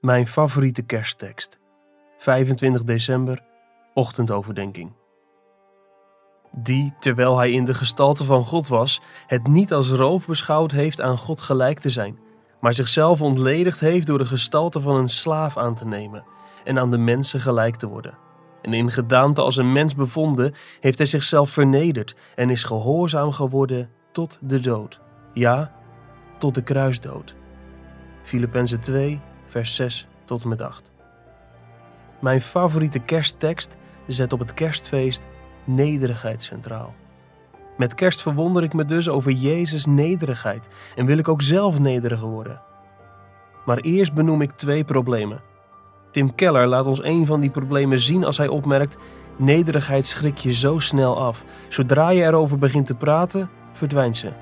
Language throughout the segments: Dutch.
Mijn favoriete kersttekst. 25 december, ochtendoverdenking. Die, terwijl hij in de gestalte van God was, het niet als roof beschouwd heeft aan God gelijk te zijn, maar zichzelf ontledigd heeft door de gestalte van een slaaf aan te nemen en aan de mensen gelijk te worden. En in gedaante als een mens bevonden, heeft hij zichzelf vernederd en is gehoorzaam geworden tot de dood. Ja, tot de kruisdood. Filippenzen 2, vers 6 tot en met 8. Mijn favoriete kersttekst zet op het kerstfeest nederigheid centraal. Met kerst verwonder ik me dus over Jezus' nederigheid en wil ik ook zelf nederiger worden. Maar eerst benoem ik twee problemen. Tim Keller laat ons een van die problemen zien als hij opmerkt: nederigheid schrik je zo snel af. Zodra je erover begint te praten, verdwijnt ze.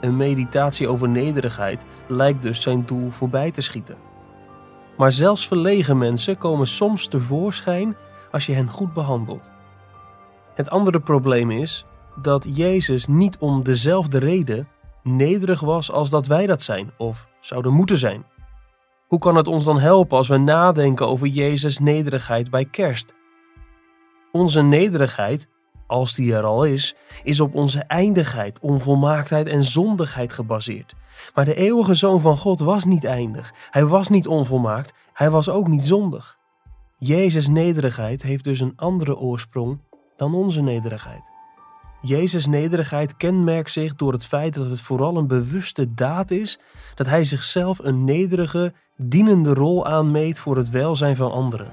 Een meditatie over nederigheid lijkt dus zijn doel voorbij te schieten. Maar zelfs verlegen mensen komen soms tevoorschijn als je hen goed behandelt. Het andere probleem is dat Jezus niet om dezelfde reden nederig was als dat wij dat zijn of zouden moeten zijn. Hoe kan het ons dan helpen als we nadenken over Jezus' nederigheid bij kerst? Onze nederigheid als die er al is, is op onze eindigheid, onvolmaaktheid en zondigheid gebaseerd. Maar de eeuwige Zoon van God was niet eindig. Hij was niet onvolmaakt, hij was ook niet zondig. Jezus' nederigheid heeft dus een andere oorsprong dan onze nederigheid. Jezus' nederigheid kenmerkt zich door het feit dat het vooral een bewuste daad is dat hij zichzelf een nederige, dienende rol aanmeet voor het welzijn van anderen.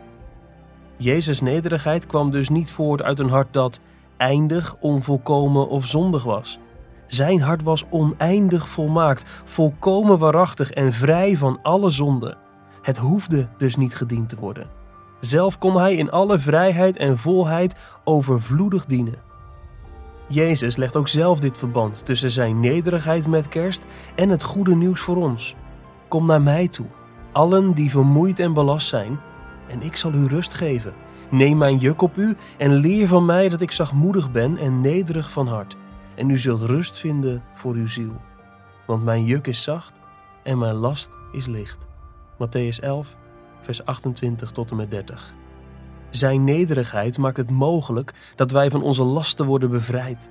Jezus' nederigheid kwam dus niet voort uit een hart dat eindig, onvolkomen of zondig was. Zijn hart was oneindig volmaakt, volkomen waarachtig en vrij van alle zonde. Het hoefde dus niet gediend te worden. Zelf kon hij in alle vrijheid en volheid overvloedig dienen. Jezus legt ook zelf dit verband tussen zijn nederigheid met kerst en het goede nieuws voor ons. Kom naar mij toe, allen die vermoeid en belast zijn, en ik zal u rust geven. Neem mijn juk op u en leer van mij dat ik zachtmoedig ben en nederig van hart. En u zult rust vinden voor uw ziel. Want mijn juk is zacht en mijn last is licht. Matthäus 11, vers 28 tot en met 30. Zijn nederigheid maakt het mogelijk dat wij van onze lasten worden bevrijd.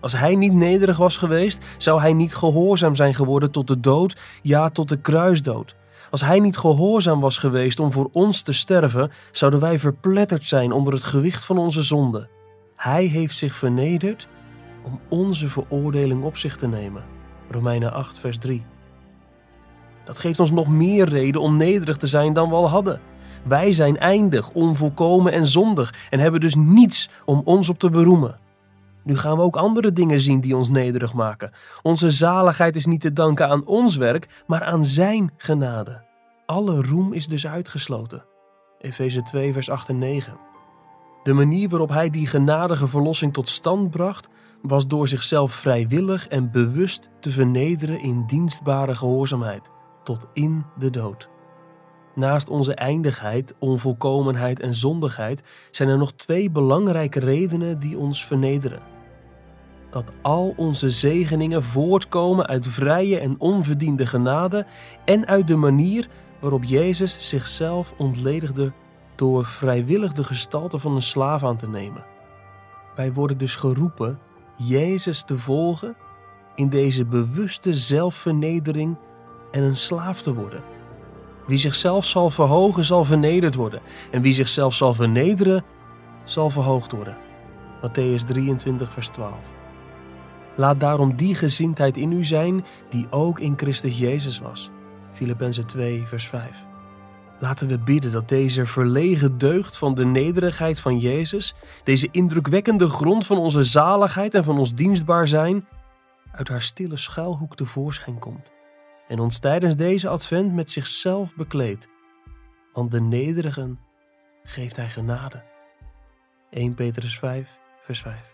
Als hij niet nederig was geweest, zou hij niet gehoorzaam zijn geworden tot de dood, ja, tot de kruisdood. Als hij niet gehoorzaam was geweest om voor ons te sterven, zouden wij verpletterd zijn onder het gewicht van onze zonde. Hij heeft zich vernederd om onze veroordeling op zich te nemen. Romeinen 8, vers 3. Dat geeft ons nog meer reden om nederig te zijn dan we al hadden. Wij zijn eindig, onvolkomen en zondig en hebben dus niets om ons op te beroemen. Nu gaan we ook andere dingen zien die ons nederig maken. Onze zaligheid is niet te danken aan ons werk, maar aan Zijn genade. Alle roem is dus uitgesloten. Efeze 2, vers 8 en 9. De manier waarop hij die genadige verlossing tot stand bracht, was door zichzelf vrijwillig en bewust te vernederen in dienstbare gehoorzaamheid, tot in de dood. Naast onze eindigheid, onvolkomenheid en zondigheid zijn er nog twee belangrijke redenen die ons vernederen. Dat al onze zegeningen voortkomen uit vrije en onverdiende genade en uit de manier waarop Jezus zichzelf ontledigde door vrijwillig de gestalte van een slaaf aan te nemen. Wij worden dus geroepen Jezus te volgen in deze bewuste zelfvernedering en een slaaf te worden. Wie zichzelf zal verhogen, zal vernederd worden. En wie zichzelf zal vernederen, zal verhoogd worden. Matthäus 23, vers 12. Laat daarom die gezindheid in u zijn die ook in Christus Jezus was. Filippenzen 2, vers 5. Laten we bidden dat deze verlegen deugd van de nederigheid van Jezus, deze indrukwekkende grond van onze zaligheid en van ons dienstbaar zijn, uit haar stille schuilhoek tevoorschijn komt en ons tijdens deze advent met zichzelf bekleedt. Want de nederigen geeft hij genade. 1 Petrus 5, vers 5.